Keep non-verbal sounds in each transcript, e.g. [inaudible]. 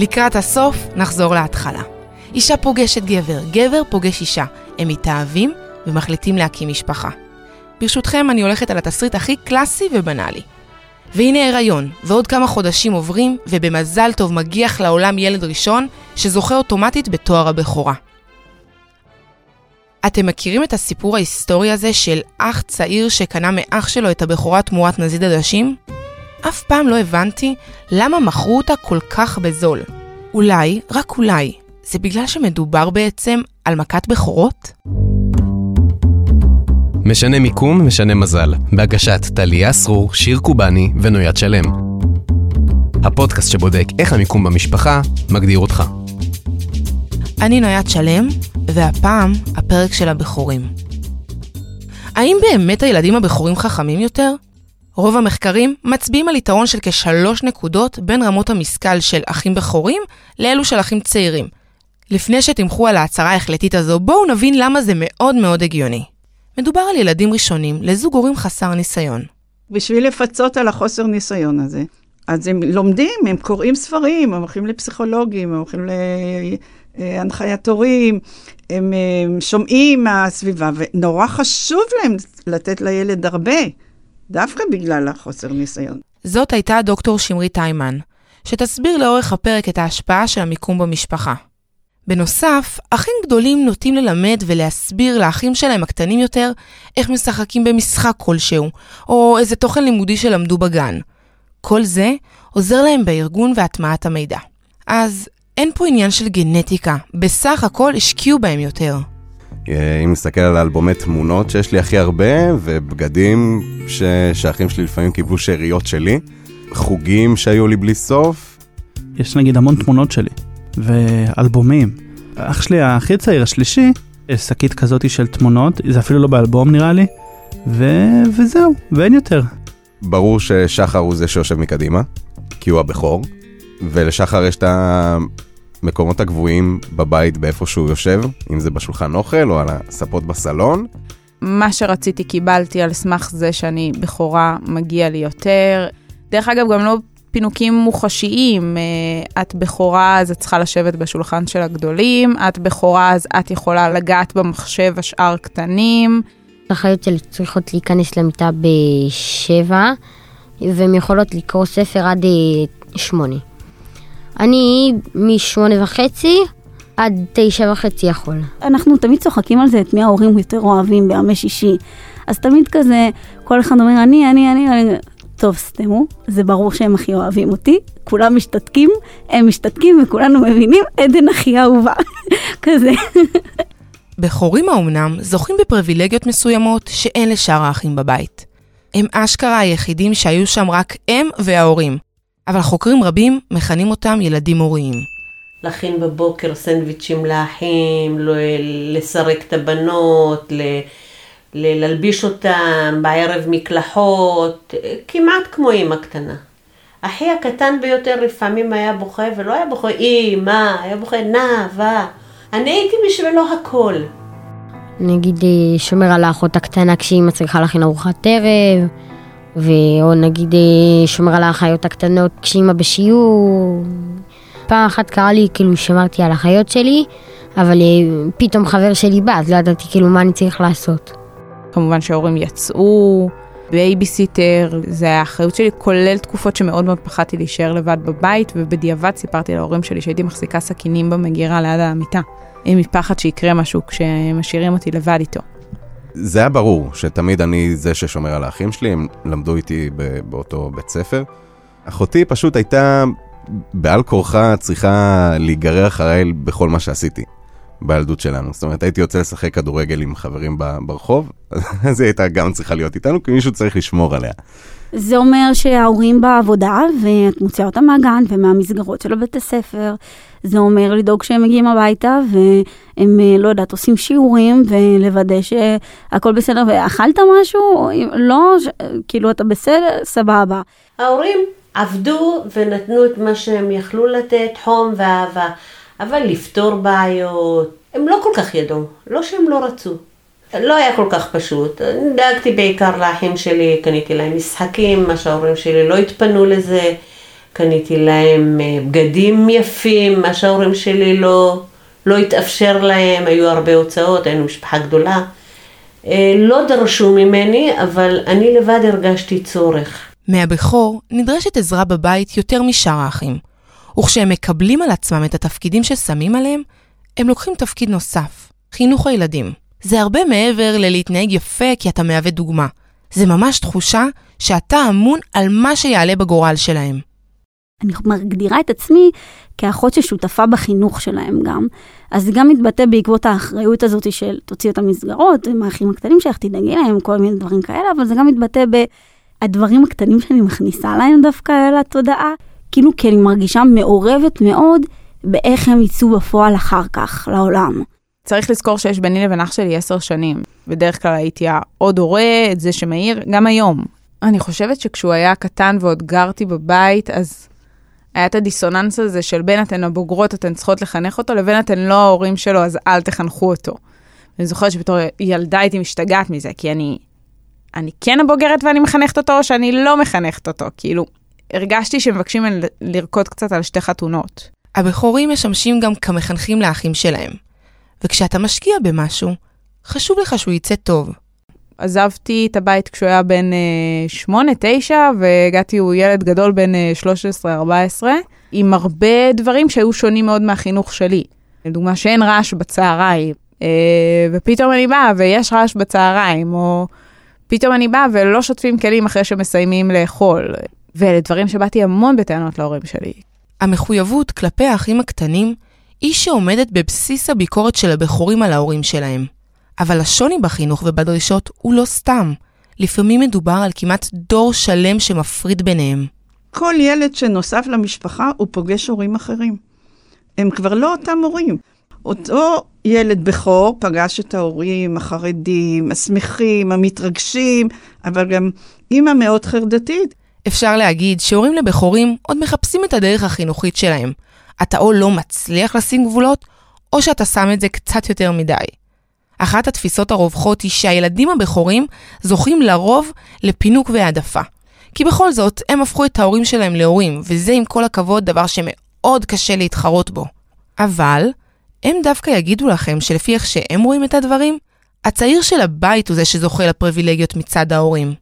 לקראת הסוף נחזור להתחלה. אישה פוגשת גבר, גבר פוגש אישה. הם מתאהבים ומחליטים להקים משפחה. ברשותכם, אני הולכת על התסריט הכי קלאסי ובנאלי. והנה הריון, ועוד כמה חודשים עוברים, ובמזל טוב מגיח לעולם ילד ראשון, שזוכה אוטומטית בתואר הבכורה. אתם מכירים את הסיפור ההיסטורי הזה של אח צעיר שקנה מאח שלו את הבכורה תמורת נזיד עדשים? אף פעם לא הבנתי למה מכרו אותה כל כך בזול. אולי, רק אולי, זה בגלל שמדובר בעצם על מכת בכורות? משנה מיקום, משנה מזל, בהגשת טליה סרור, שיר קובאני ונויד שלם. הפודקאסט שבודק איך המיקום במשפחה מגדיר אותך. אני נויד שלם, והפעם הפרק של הבכורים. האם באמת הילדים הבכורים חכמים יותר? רוב המחקרים מצביעים על יתרון של כשלוש נקודות בין רמות המשכל של אחים בכורים לאלו של אחים צעירים. לפני שתמכו על ההצהרה ההחלטית הזו, בואו נבין למה זה מאוד מאוד הגיוני. מדובר על ילדים ראשונים לזוג הורים חסר ניסיון. בשביל לפצות על החוסר ניסיון הזה. אז הם לומדים, הם קוראים ספרים, הם הולכים לפסיכולוגים, הם הולכים להנחיית הורים, הם, הם שומעים מהסביבה, ונורא חשוב להם לתת לילד הרבה, דווקא בגלל החוסר ניסיון. זאת הייתה דוקטור שמרית טיימן, שתסביר לאורך הפרק את ההשפעה של המיקום במשפחה. בנוסף, אחים גדולים נוטים ללמד ולהסביר לאחים שלהם הקטנים יותר איך משחקים במשחק כלשהו, או איזה תוכן לימודי שלמדו בגן. כל זה עוזר להם בארגון והטמעת המידע. אז אין פה עניין של גנטיקה, בסך הכל השקיעו בהם יותר. אה, אם נסתכל על אלבומי תמונות שיש לי הכי הרבה, ובגדים ש... שהאחים שלי לפעמים קיבלו שאריות שלי, חוגים שהיו לי בלי סוף. יש נגיד המון תמונות שלי, ואלבומים. אח שלי הכי צעיר, השלישי, יש שקית כזאת של תמונות, זה אפילו לא באלבום נראה לי, ו... וזהו, ואין יותר. ברור ששחר הוא זה שיושב מקדימה, כי הוא הבכור, ולשחר יש את המקומות הקבועים בבית באיפה שהוא יושב, אם זה בשולחן אוכל או על הספות בסלון. מה שרציתי קיבלתי על סמך זה שאני בכורה, מגיע לי יותר. דרך אגב, גם לא פינוקים מוחשיים. אה, את בכורה, אז את צריכה לשבת בשולחן של הגדולים, את בכורה, אז את יכולה לגעת במחשב, השאר קטנים. החיות שלי צריכות להיכנס למיטה בשבע, והן יכולות לקרוא ספר עד אה, שמונה. אני משמונה וחצי עד תשע וחצי יכול. אנחנו תמיד צוחקים על זה, את מי ההורים יותר אוהבים בימי שישי. אז תמיד כזה, כל אחד אומר, אני, אני, אני, אני. טוב, סתמו, זה ברור שהם הכי אוהבים אותי, כולם משתתקים, הם משתתקים וכולנו מבינים, עדן הכי אהובה, [laughs] כזה. בכורים האומנם זוכים בפריבילגיות מסוימות שאין לשאר האחים בבית. הם אשכרה היחידים שהיו שם רק הם וההורים, אבל חוקרים רבים מכנים אותם ילדים הוריים. להכין בבוקר סנדוויצ'ים לאחים, לסרק את הבנות, ללביש אותם, בערב מקלחות, כמעט כמו אימא קטנה. אחי הקטן ביותר לפעמים היה בוכה, ולא היה בוכה אימא, היה בוכה נאווה. אני הייתי בשבילו הכל. נגיד אה, שומר על האחות הקטנה כשאימא צריכה להכין ארוחת ערב, או נגיד אה, שומר על האחיות הקטנות כשאימא בשיעור. פעם אחת קרה לי, כאילו שמרתי על האחיות שלי, אבל אה, פתאום חבר שלי בא, אז לא ידעתי כאילו מה אני צריך לעשות. כמובן שההורים יצאו, בייביסיטר, זה היה האחריות שלי, כולל תקופות שמאוד מאוד פחדתי להישאר לבד בבית, ובדיעבד סיפרתי להורים שלי שהייתי מחזיקה סכינים במגירה ליד המיטה, מפחד שיקרה משהו כשמשאירים אותי לבד איתו. זה היה ברור שתמיד אני זה ששומר על האחים שלי, הם למדו איתי באותו בית ספר. אחותי פשוט הייתה בעל כורחה צריכה להיגרר אחריי בכל מה שעשיתי. בילדות שלנו. זאת אומרת, הייתי יוצא לשחק כדורגל עם חברים ברחוב, [laughs] אז היא הייתה גם צריכה להיות איתנו, כי מישהו צריך לשמור עליה. זה אומר שההורים בעבודה, ואת מוציאה אותם מהגן ומהמסגרות של הבית הספר. זה אומר לדאוג שהם מגיעים הביתה, והם, אה, לא יודעת, עושים שיעורים, ולוודא שהכל בסדר, ואכלת משהו? לא, ש... כאילו, אתה בסדר? סבבה. ההורים עבדו ונתנו את מה שהם יכלו לתת, חום ואהבה. אבל לפתור בעיות, הם לא כל כך ידעו, לא שהם לא רצו. לא היה כל כך פשוט. דאגתי בעיקר לאחים שלי, קניתי להם משחקים, מה שההורים שלי לא התפנו לזה. קניתי להם אה, בגדים יפים, מה שההורים שלי לא, לא התאפשר להם, היו הרבה הוצאות, היינו משפחה גדולה. אה, לא דרשו ממני, אבל אני לבד הרגשתי צורך. מהבכור נדרשת עזרה בבית יותר משאר האחים, וכשהם מקבלים על עצמם את התפקידים ששמים עליהם, הם לוקחים תפקיד נוסף, חינוך הילדים. זה הרבה מעבר ללהתנהג יפה כי אתה מהווה דוגמה. זה ממש תחושה שאתה אמון על מה שיעלה בגורל שלהם. אני מגדירה את עצמי כאחות ששותפה בחינוך שלהם גם. אז זה גם מתבטא בעקבות האחריות הזאת של תוציא את המסגרות, עם האחים הקטנים שלך, תדאגי להם, כל מיני דברים כאלה, אבל זה גם מתבטא בדברים הקטנים שאני מכניסה להם דווקא אל התודעה, כאילו כי אני מרגישה מעורבת מאוד באיך הם יצאו בפועל אחר כך לעולם. צריך לזכור שיש ביני לבין אח שלי עשר שנים. בדרך כלל הייתי העוד הורה, את זה שמעיר, גם היום. אני חושבת שכשהוא היה קטן ועוד גרתי בבית, אז היה את הדיסוננס הזה של בין אתן הבוגרות, אתן צריכות לחנך אותו, לבין אתן לא ההורים שלו, אז אל תחנכו אותו. אני זוכרת שבתור ילדה הייתי משתגעת מזה, כי אני, אני כן הבוגרת ואני מחנכת אותו, או שאני לא מחנכת אותו. כאילו, הרגשתי שמבקשים ממני לרקוד קצת על שתי חתונות. הבכורים משמשים גם כמחנכים לאחים שלהם. וכשאתה משקיע במשהו, חשוב לך שהוא יצא טוב. עזבתי את הבית כשהוא היה בן שמונה, תשע, והגעתי, הוא ילד גדול בן 13-14, עם הרבה דברים שהיו שונים מאוד מהחינוך שלי. לדוגמה, שאין רעש בצהריים, אה, ופתאום אני באה ויש רעש בצהריים, או פתאום אני באה ולא שוטפים כלים אחרי שמסיימים לאכול. ואלה דברים שבאתי המון בטענות להורים שלי. המחויבות כלפי האחים הקטנים היא שעומדת בבסיס הביקורת של הבכורים על ההורים שלהם. אבל השוני בחינוך ובדרישות הוא לא סתם. לפעמים מדובר על כמעט דור שלם שמפריד ביניהם. כל ילד שנוסף למשפחה הוא פוגש הורים אחרים. הם כבר לא אותם הורים. אותו ילד בכור פגש את ההורים החרדים, השמחים, המתרגשים, אבל גם אימא מאוד חרדתית. אפשר להגיד שהורים לבכורים עוד מחפשים את הדרך החינוכית שלהם. אתה או לא מצליח לשים גבולות, או שאתה שם את זה קצת יותר מדי. אחת התפיסות הרווחות היא שהילדים הבכורים זוכים לרוב לפינוק והעדפה. כי בכל זאת, הם הפכו את ההורים שלהם להורים, וזה עם כל הכבוד דבר שמאוד קשה להתחרות בו. אבל, הם דווקא יגידו לכם שלפי איך שהם רואים את הדברים, הצעיר של הבית הוא זה שזוכה לפריבילגיות מצד ההורים.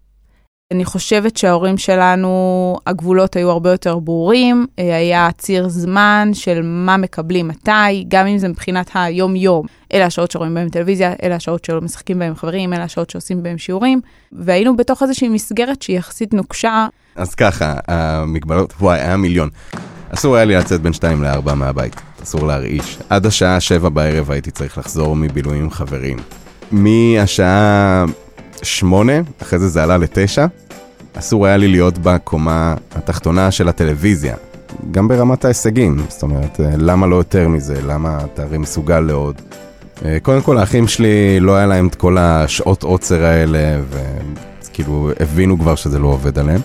אני חושבת שההורים שלנו, הגבולות היו הרבה יותר ברורים, אה, היה ציר זמן של מה מקבלים מתי, גם אם זה מבחינת היום-יום. אלה השעות שרואים בהם טלוויזיה, אלה השעות שלא משחקים בהם חברים, אלה השעות שעושים בהם שיעורים, והיינו בתוך איזושהי מסגרת שהיא יחסית נוקשה. אז ככה, המגבלות, וואי, היה מיליון. אסור היה לי לצאת בין 2 ל-4 מהבית, אסור להרעיש. עד השעה 7 בערב הייתי צריך לחזור מבילויים חברים. מהשעה שמונה, אחרי זה זה עלה לתשע. אסור היה לי להיות בקומה התחתונה של הטלוויזיה, גם ברמת ההישגים, זאת אומרת, אה, למה לא יותר מזה? למה אתה הרי מסוגל לעוד? אה, קודם כל, האחים שלי, לא היה להם את כל השעות עוצר האלה, וכאילו הבינו כבר שזה לא עובד עליהם.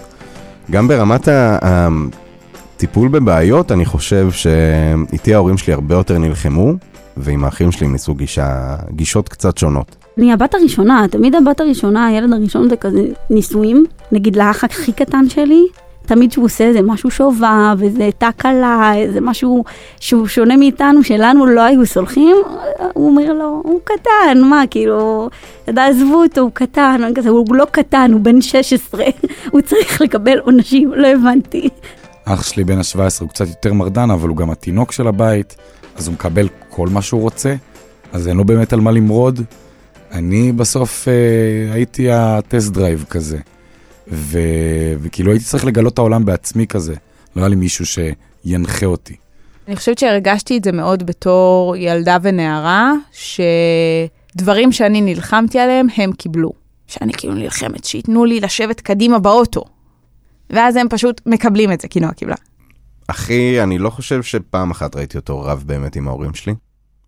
גם ברמת הטיפול בבעיות, אני חושב שאיתי ההורים שלי הרבה יותר נלחמו, ועם האחים שלי הם ניסו גישה, גישות קצת שונות. אני הבת הראשונה, תמיד הבת הראשונה, הילד הראשון זה כזה נישואים. נגיד לאח הכי קטן שלי, תמיד שהוא עושה איזה משהו שובב, איזה תקלה, איזה משהו שהוא שונה מאיתנו, שלנו לא היו סולחים, הוא אומר לו, הוא קטן, מה, כאילו, ידע, עזבו אותו, הוא קטן, כזה, הוא לא קטן, הוא בן 16, הוא צריך לקבל עונשים, לא הבנתי. אח שלי בן ה-17 הוא קצת יותר מרדן, אבל הוא גם התינוק של הבית, אז הוא מקבל כל מה שהוא רוצה, אז אין לו באמת על מה למרוד. אני בסוף אה, הייתי ה test drive כזה, ו... וכאילו הייתי צריך לגלות את העולם בעצמי כזה, לא היה לי מישהו שינחה אותי. אני חושבת שהרגשתי את זה מאוד בתור ילדה ונערה, שדברים שאני נלחמתי עליהם, הם קיבלו. שאני כאילו נלחמת, שייתנו לי לשבת קדימה באוטו. ואז הם פשוט מקבלים את זה, כי נועה קיבלה. אחי, אני לא חושב שפעם אחת ראיתי אותו רב באמת עם ההורים שלי.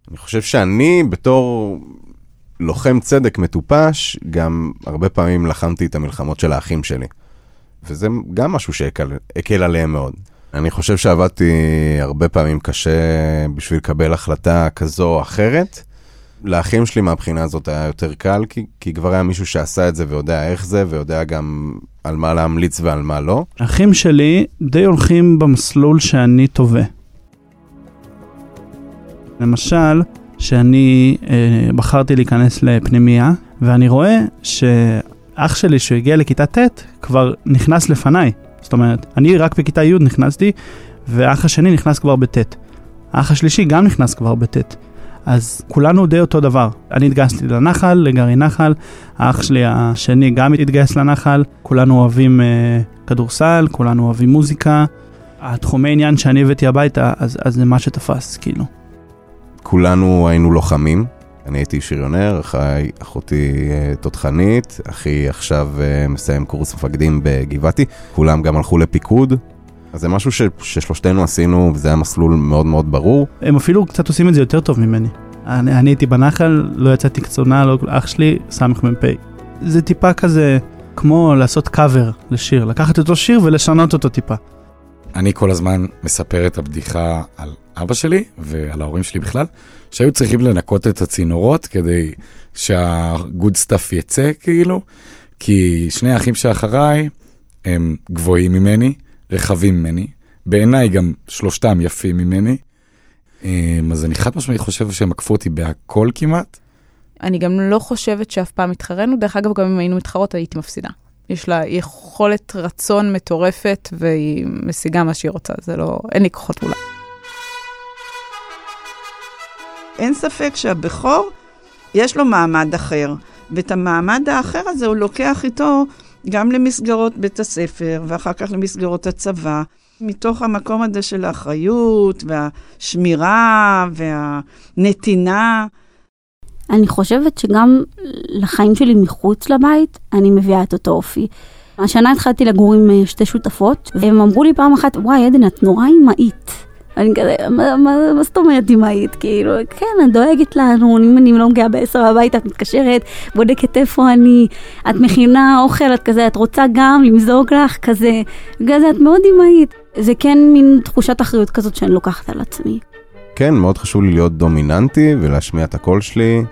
אני חושב שאני בתור לוחם צדק מטופש, גם הרבה פעמים לחמתי את המלחמות של האחים שלי. וזה גם משהו שהקל עליהם מאוד. אני חושב שעבדתי הרבה פעמים קשה בשביל לקבל החלטה כזו או אחרת, לאחים שלי מהבחינה הזאת היה יותר קל, כי, כי כבר היה מישהו שעשה את זה ויודע איך זה, ויודע גם על מה להמליץ ועל מה לא. האחים שלי די הולכים במסלול שאני תובע. למשל, שאני אה, בחרתי להיכנס לפנימייה, ואני רואה שאח שלי שהגיע לכיתה ט' כבר נכנס לפניי. זאת אומרת, אני רק בכיתה י' נכנסתי, והאח השני נכנס כבר בט'. האח השלישי גם נכנס כבר בט'. אז כולנו די אותו דבר. אני התגייסתי לנחל, לגרעין נחל, האח שלי השני גם התגייס לנחל, כולנו אוהבים אה, כדורסל, כולנו אוהבים מוזיקה. התחומי עניין שאני הבאתי הביתה, אז, אז זה מה שתפס, כאילו. כולנו היינו לוחמים. אני הייתי שריונר, אחי, אחותי אה, תותחנית, אחי עכשיו אה, מסיים קורס מפקדים בגבעתי, כולם גם הלכו לפיקוד. אז זה משהו ש, ששלושתנו עשינו, וזה היה מסלול מאוד מאוד ברור. הם אפילו קצת עושים את זה יותר טוב ממני. אני, אני הייתי בנחל, לא יצאתי קצונה, לא, אח שלי, סמ"פ. זה טיפה כזה כמו לעשות קאבר לשיר, לקחת אותו שיר ולשנות אותו טיפה. אני כל הזמן מספר את הבדיחה על אבא שלי ועל ההורים שלי בכלל, שהיו צריכים לנקות את הצינורות כדי שה good stuff יצא כאילו, כי שני האחים שאחריי הם גבוהים ממני, רחבים ממני, בעיניי גם שלושתם יפים ממני, אמ, אז אני חד משמעית חושב שהם עקפו אותי בהכל כמעט. אני גם לא חושבת שאף פעם התחרנו, דרך אגב, גם אם היינו מתחרות הייתי מפסידה. יש לה יכולת רצון מטורפת, והיא משיגה מה שהיא רוצה, זה לא, אין לי כוחות מולה. אין ספק שהבכור, יש לו מעמד אחר, ואת המעמד האחר הזה הוא לוקח איתו גם למסגרות בית הספר, ואחר כך למסגרות הצבא, מתוך המקום הזה של האחריות, והשמירה, והנתינה. אני חושבת שגם לחיים שלי מחוץ לבית, אני מביאה את אותו אופי. השנה התחלתי לגור עם אה, שתי שותפות, והם אמרו לי פעם אחת, וואי, עדן, את נורא אימהית. אני כזה, מה, מה, מה זאת אומרת אימהית? כאילו, כן, את דואגת לנו, אם אני לא מגיעה בעשר הביתה, את מתקשרת, בודקת איפה אני, את מכינה אוכל, את כזה, את רוצה גם למזוג לך, כזה, בגלל זה את מאוד אימהית. זה כן מין תחושת אחריות כזאת שאני לוקחת על עצמי. כן, מאוד חשוב לי להיות דומיננטי ולהשמיע את הקול שלי.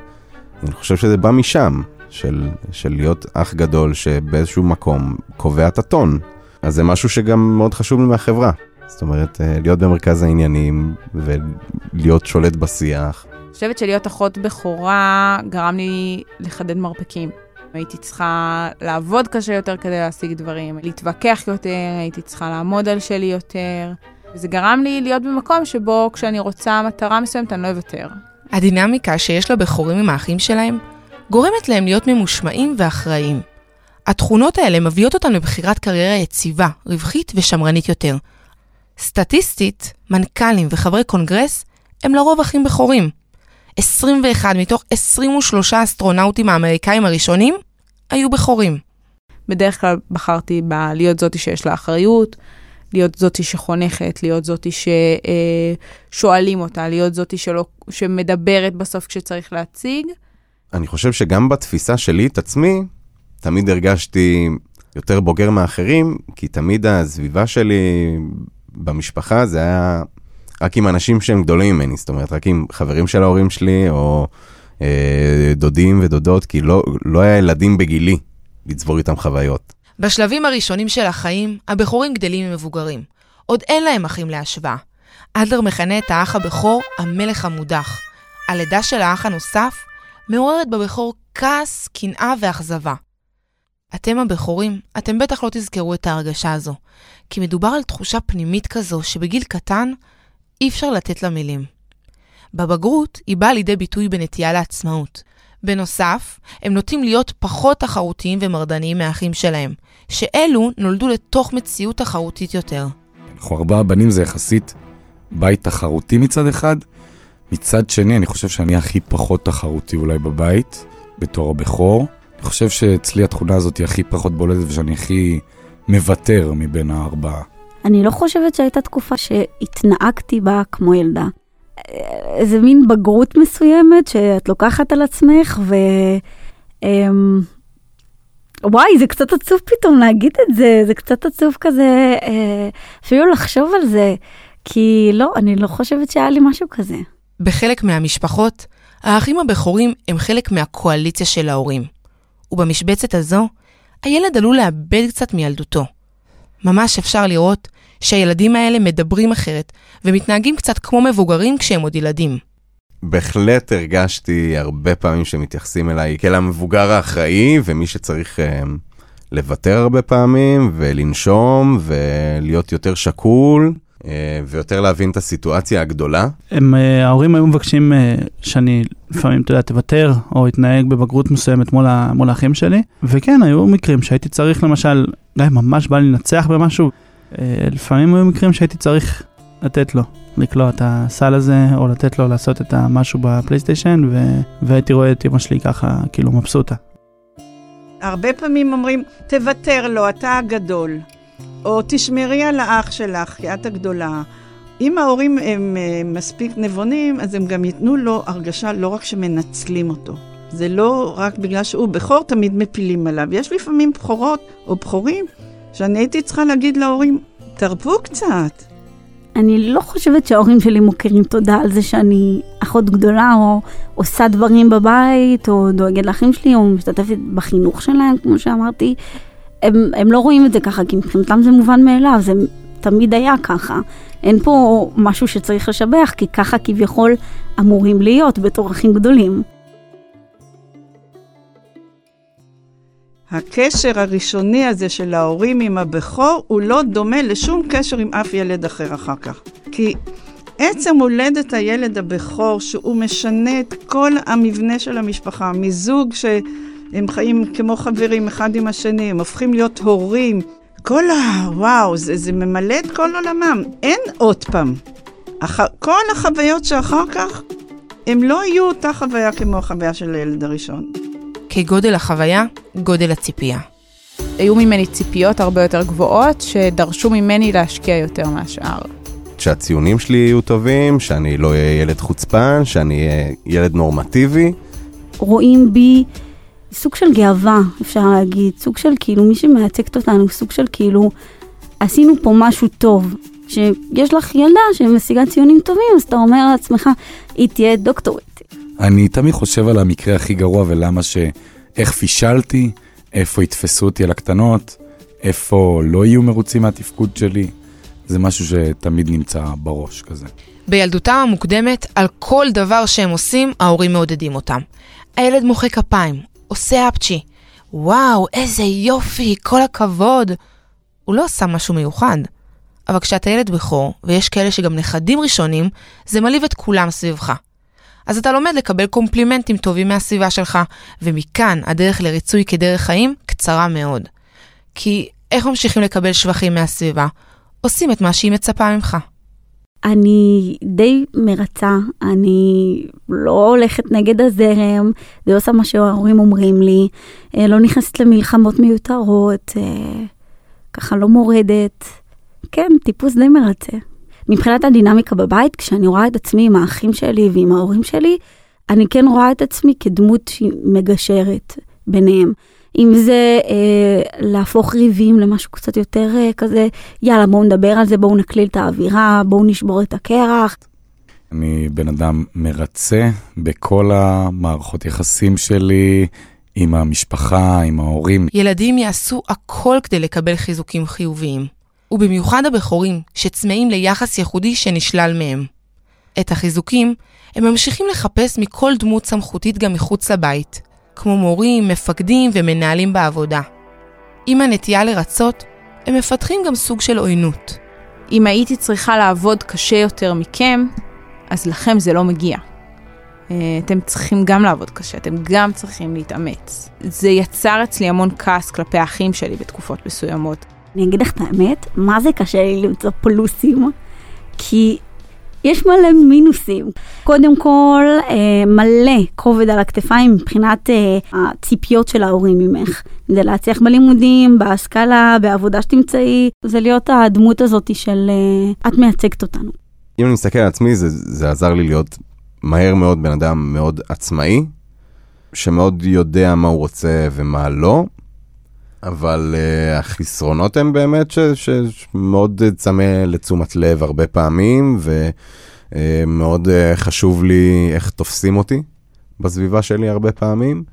אני חושב שזה בא משם, של, של להיות אח גדול שבאיזשהו מקום קובע את הטון. אז זה משהו שגם מאוד חשוב לי מהחברה. זאת אומרת, אה, להיות במרכז העניינים ולהיות שולט בשיח. אני חושבת שלהיות אחות בכורה גרם לי לחדד מרפקים. הייתי צריכה לעבוד קשה יותר כדי להשיג דברים, להתווכח יותר, הייתי צריכה לעמוד על שלי יותר. וזה גרם לי להיות במקום שבו כשאני רוצה מטרה מסוימת אני לא אוותר. הדינמיקה שיש לבכורים עם האחים שלהם גורמת להם להיות ממושמעים ואחראיים. התכונות האלה מביאות אותם לבחירת קריירה יציבה, רווחית ושמרנית יותר. סטטיסטית, מנכ"לים וחברי קונגרס הם לרוב אחים בכורים. 21 מתוך 23 האסטרונאוטים האמריקאים הראשונים היו בכורים. בדרך כלל בחרתי בלהיות זאתי שיש לה אחריות, להיות זאתי שחונכת, להיות זאתי ששואלים אותה, להיות זאתי שלא, שמדברת בסוף כשצריך להציג. אני חושב שגם בתפיסה שלי את עצמי, תמיד הרגשתי יותר בוגר מאחרים, כי תמיד הסביבה שלי במשפחה זה היה רק עם אנשים שהם גדולים ממני, זאת אומרת, רק עם חברים של ההורים שלי, או אה, דודים ודודות, כי לא, לא היה ילדים בגילי לצבור איתם חוויות. בשלבים הראשונים של החיים, הבכורים גדלים עם מבוגרים. עוד אין להם אחים להשוואה. אדלר מכנה את האח הבכור המלך המודח. הלידה של האח הנוסף מעוררת בבכור כעס, קנאה ואכזבה. אתם הבכורים, אתם בטח לא תזכרו את ההרגשה הזו, כי מדובר על תחושה פנימית כזו שבגיל קטן אי אפשר לתת לה מילים. בבגרות היא באה לידי ביטוי בנטייה לעצמאות. בנוסף, הם נוטים להיות פחות תחרותיים ומרדניים מהאחים שלהם, שאלו נולדו לתוך מציאות תחרותית יותר. אנחנו ארבעה בנים זה יחסית בית תחרותי מצד אחד, מצד שני אני חושב שאני הכי פחות תחרותי אולי בבית, בתור הבכור. אני חושב שאצלי התכונה הזאת היא הכי פחות בולטת ושאני הכי מוותר מבין הארבעה. אני לא חושבת שהייתה תקופה שהתנהגתי בה כמו ילדה. איזה מין בגרות מסוימת שאת לוקחת על עצמך, ו... אמ, וואי, זה קצת עצוב פתאום להגיד את זה, זה קצת עצוב כזה, אה, אפילו לחשוב על זה, כי לא, אני לא חושבת שהיה לי משהו כזה. בחלק מהמשפחות, האחים הבכורים הם חלק מהקואליציה של ההורים. ובמשבצת הזו, הילד עלול לאבד קצת מילדותו. ממש אפשר לראות שהילדים האלה מדברים אחרת ומתנהגים קצת כמו מבוגרים כשהם עוד ילדים. בהחלט הרגשתי הרבה פעמים שמתייחסים אליי כאל המבוגר האחראי ומי שצריך uh, לוותר הרבה פעמים ולנשום ולהיות יותר שקול ויותר להבין את הסיטואציה הגדולה. הם, uh, ההורים היו מבקשים uh, שאני לפעמים, אתה יודע, תוותר או אתנהג בבגרות מסוימת מול, ה, מול האחים שלי, וכן, היו מקרים שהייתי צריך למשל, גם אם ממש בא לי לנצח במשהו, לפעמים היו מקרים שהייתי צריך לתת לו. לקלוע את הסל הזה, או לתת לו לעשות את המשהו בפלייסטיישן, ו... והייתי רואה את אמא שלי ככה, כאילו מבסוטה. הרבה פעמים אומרים, תוותר לו, אתה הגדול. או תשמרי על האח שלך, כי את הגדולה. אם ההורים הם uh, מספיק נבונים, אז הם גם ייתנו לו הרגשה לא רק שמנצלים אותו. זה לא רק בגלל שהוא בכור, תמיד מפילים עליו. יש לפעמים בכורות או בכורים שאני הייתי צריכה להגיד להורים, תרפו קצת. אני לא חושבת שההורים שלי מוכרים תודה על זה שאני אחות גדולה, או עושה דברים בבית, או דואגת לאחים שלי, או משתתפת בחינוך שלהם, כמו שאמרתי. הם, הם לא רואים את זה ככה, כי מבחינתם זה מובן מאליו, זה תמיד היה ככה. אין פה משהו שצריך לשבח, כי ככה כביכול אמורים להיות בתור אחים גדולים. הקשר הראשוני הזה של ההורים עם הבכור הוא לא דומה לשום קשר עם אף ילד אחר אחר כך. כי עצם הולדת הילד הבכור, שהוא משנה את כל המבנה של המשפחה, מזוג שהם חיים כמו חברים אחד עם השני, הם הופכים להיות הורים. כל ה... וואו, זה, זה ממלא את כל עולמם. אין עוד פעם. הח... כל החוויות שאחר כך, הם לא יהיו אותה חוויה כמו החוויה של הילד הראשון. כגודל החוויה, גודל הציפייה. היו ממני ציפיות הרבה יותר גבוהות, שדרשו ממני להשקיע יותר מהשאר. שהציונים שלי יהיו טובים, שאני לא אהיה ילד חוצפן, שאני אהיה ילד נורמטיבי. רואים בי סוג של גאווה, אפשר להגיד, סוג של כאילו, מי שמייצגת אותנו, סוג של כאילו, עשינו פה משהו טוב. שיש לך ילדה שמשיגה ציונים טובים, אז אתה אומר לעצמך, היא תהיה דוקטורית. אני תמיד חושב על המקרה הכי גרוע ולמה ש... איך פישלתי, איפה יתפסו אותי על הקטנות, איפה לא יהיו מרוצים מהתפקוד שלי. זה משהו שתמיד נמצא בראש כזה. בילדותם המוקדמת, על כל דבר שהם עושים, ההורים מעודדים אותם. הילד מוחא כפיים, עושה אפצ'י. וואו, איזה יופי, כל הכבוד. הוא לא עשה משהו מיוחד. אבל כשאתה ילד בכור, ויש כאלה שגם נכדים ראשונים, זה מלהיב את כולם סביבך. אז אתה לומד לקבל קומפלימנטים טובים מהסביבה שלך, ומכאן הדרך לריצוי כדרך חיים קצרה מאוד. כי איך ממשיכים לקבל שבחים מהסביבה? עושים את מה שהיא מצפה ממך. אני די מרצה, אני לא הולכת נגד הזרם, די עושה מה שההורים אומרים לי, אה, לא נכנסת למלחמות מיותרות, אה, ככה לא מורדת. כן, טיפוס די מרצה. מבחינת הדינמיקה בבית, כשאני רואה את עצמי עם האחים שלי ועם ההורים שלי, אני כן רואה את עצמי כדמות שהיא מגשרת ביניהם. אם זה אה, להפוך ריבים למשהו קצת יותר אה, כזה, יאללה בואו נדבר על זה, בואו נקליל את האווירה, בואו נשבור את הקרח. אני בן אדם מרצה בכל המערכות יחסים שלי עם המשפחה, עם ההורים. ילדים יעשו הכל כדי לקבל חיזוקים חיוביים. ובמיוחד הבכורים, שצמאים ליחס ייחודי שנשלל מהם. את החיזוקים הם ממשיכים לחפש מכל דמות סמכותית גם מחוץ לבית, כמו מורים, מפקדים ומנהלים בעבודה. עם הנטייה לרצות, הם מפתחים גם סוג של עוינות. אם הייתי צריכה לעבוד קשה יותר מכם, אז לכם זה לא מגיע. אה, אתם צריכים גם לעבוד קשה, אתם גם צריכים להתאמץ. זה יצר אצלי המון כעס כלפי האחים שלי בתקופות מסוימות. אני אגיד לך את האמת, מה זה קשה לי למצוא פלוסים? כי יש מלא מינוסים. קודם כל, אה, מלא כובד על הכתפיים מבחינת אה, הציפיות של ההורים ממך. זה להצליח בלימודים, בהשכלה, בעבודה שתמצאי, זה להיות הדמות הזאת של אה, את מייצגת אותנו. אם אני מסתכל על עצמי, זה, זה עזר לי להיות מהר מאוד בן אדם מאוד עצמאי, שמאוד יודע מה הוא רוצה ומה לא, אבל uh, החסרונות הם באמת שמאוד צמא לתשומת לב הרבה פעמים, ומאוד uh, uh, חשוב לי איך תופסים אותי. בסביבה שלי הרבה פעמים,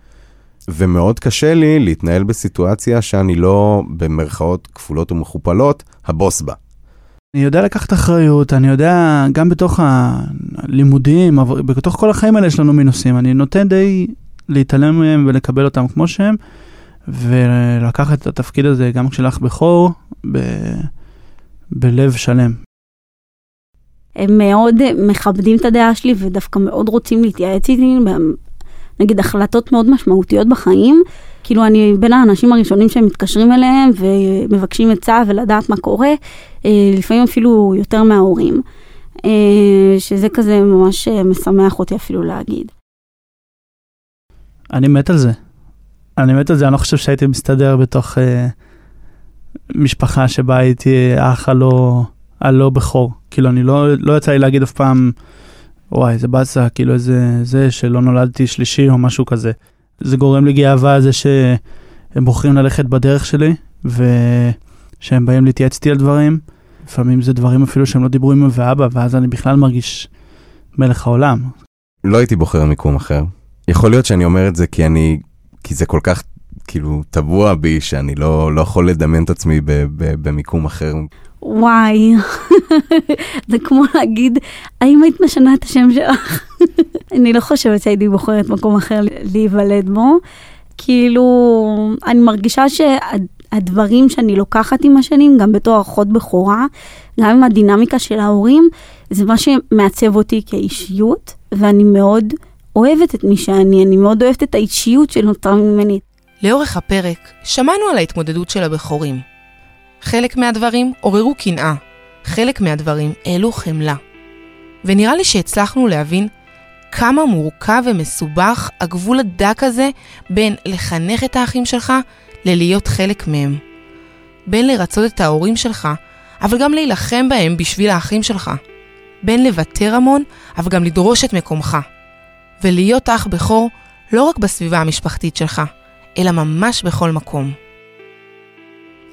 ומאוד קשה לי להתנהל בסיטואציה שאני לא, במרכאות כפולות ומכופלות, הבוס בה. אני יודע לקחת אחריות, אני יודע, גם בתוך הלימודים, בתוך כל החיים האלה יש לנו מינוסים. אני נותן די להתעלם מהם ולקבל אותם כמו שהם, ולקחת את התפקיד הזה גם כשלך בכור, ב... בלב שלם. הם מאוד מכבדים את הדעה שלי ודווקא מאוד רוצים להתייעץ איתי, נגיד החלטות מאוד משמעותיות בחיים. כאילו אני בין האנשים הראשונים שהם מתקשרים אליהם ומבקשים עצה ולדעת מה קורה, אה, לפעמים אפילו יותר מההורים, אה, שזה כזה ממש משמח אותי אפילו להגיד. אני מת על זה. אני מת על זה, אני לא חושב שהייתי מסתדר בתוך אה, משפחה שבה הייתי האח הלא, הלא בכור. כאילו, אני לא, לא יצא לי להגיד אף פעם, וואי, איזה באסה, כאילו איזה זה שלא נולדתי שלישי או משהו כזה. זה גורם לי גאווה זה שהם בוחרים ללכת בדרך שלי, ושהם באים להתייעץ איתי על דברים. לפעמים זה דברים אפילו שהם לא דיברו עם ואבא, ואז אני בכלל מרגיש מלך העולם. לא הייתי בוחר מיקום אחר. יכול להיות שאני אומר את זה כי אני, כי זה כל כך כאילו טבוע בי, שאני לא, לא יכול לדמיין את עצמי ב, ב, במיקום אחר. וואי, [laughs] זה כמו להגיד, האם היית משנה את השם שלך? [laughs] אני לא חושבת שהייתי בוחרת מקום אחר להיוולד בו. כאילו, אני מרגישה שהדברים שאני לוקחת עם השנים, גם בתור אחות בכורה, גם עם הדינמיקה של ההורים, זה מה שמעצב אותי כאישיות, ואני מאוד אוהבת את מי שאני, אני מאוד אוהבת את האישיות שנותרה ממני. לאורך הפרק שמענו על ההתמודדות של הבכורים. חלק מהדברים עוררו קנאה, חלק מהדברים העלו חמלה. ונראה לי שהצלחנו להבין כמה מורכב ומסובך הגבול הדק הזה בין לחנך את האחים שלך ללהיות חלק מהם. בין לרצות את ההורים שלך, אבל גם להילחם בהם בשביל האחים שלך. בין לוותר המון, אבל גם לדרוש את מקומך. ולהיות אח בכור לא רק בסביבה המשפחתית שלך, אלא ממש בכל מקום.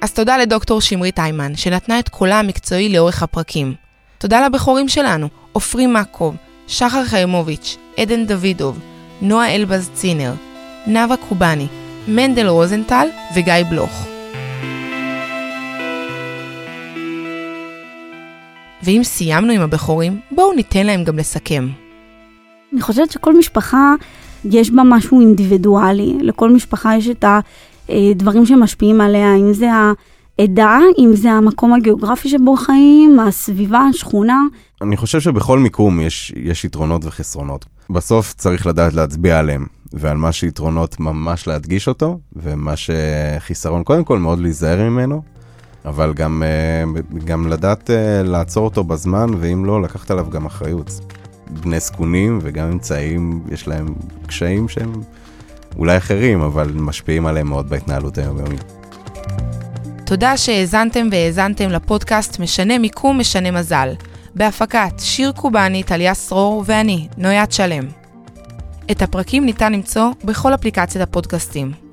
אז תודה לדוקטור שמרית היימן, שנתנה את קולה המקצועי לאורך הפרקים. תודה לבכורים שלנו, עופרי מקוב, שחר חיימוביץ', עדן דוידוב, נועה אלבז צינר, נאוה קובאני, מנדל רוזנטל וגיא בלוך. ואם סיימנו עם הבכורים, בואו ניתן להם גם לסכם. אני חושבת שכל משפחה יש בה משהו אינדיבידואלי. לכל משפחה יש את הדברים שמשפיעים עליה, אם זה העדה, אם זה המקום הגיאוגרפי שבו חיים, הסביבה, השכונה. אני חושב שבכל מיקום יש, יש יתרונות וחסרונות. בסוף צריך לדעת להצביע עליהם, ועל מה שיתרונות ממש להדגיש אותו, ומה שחיסרון קודם כל מאוד להיזהר ממנו, אבל גם, אה, גם לדעת אה, לעצור אותו בזמן, ואם לא, לקחת עליו גם אחריות. בני זקונים וגם אמצעים, יש להם קשיים שהם אולי אחרים, אבל משפיעים עליהם מאוד בהתנהלות היומיומית. תודה שהאזנתם והאזנתם לפודקאסט משנה מיקום משנה מזל, בהפקת שיר קובאני, טליה סרור ואני, נויית שלם. את הפרקים ניתן למצוא בכל אפליקציית הפודקאסטים.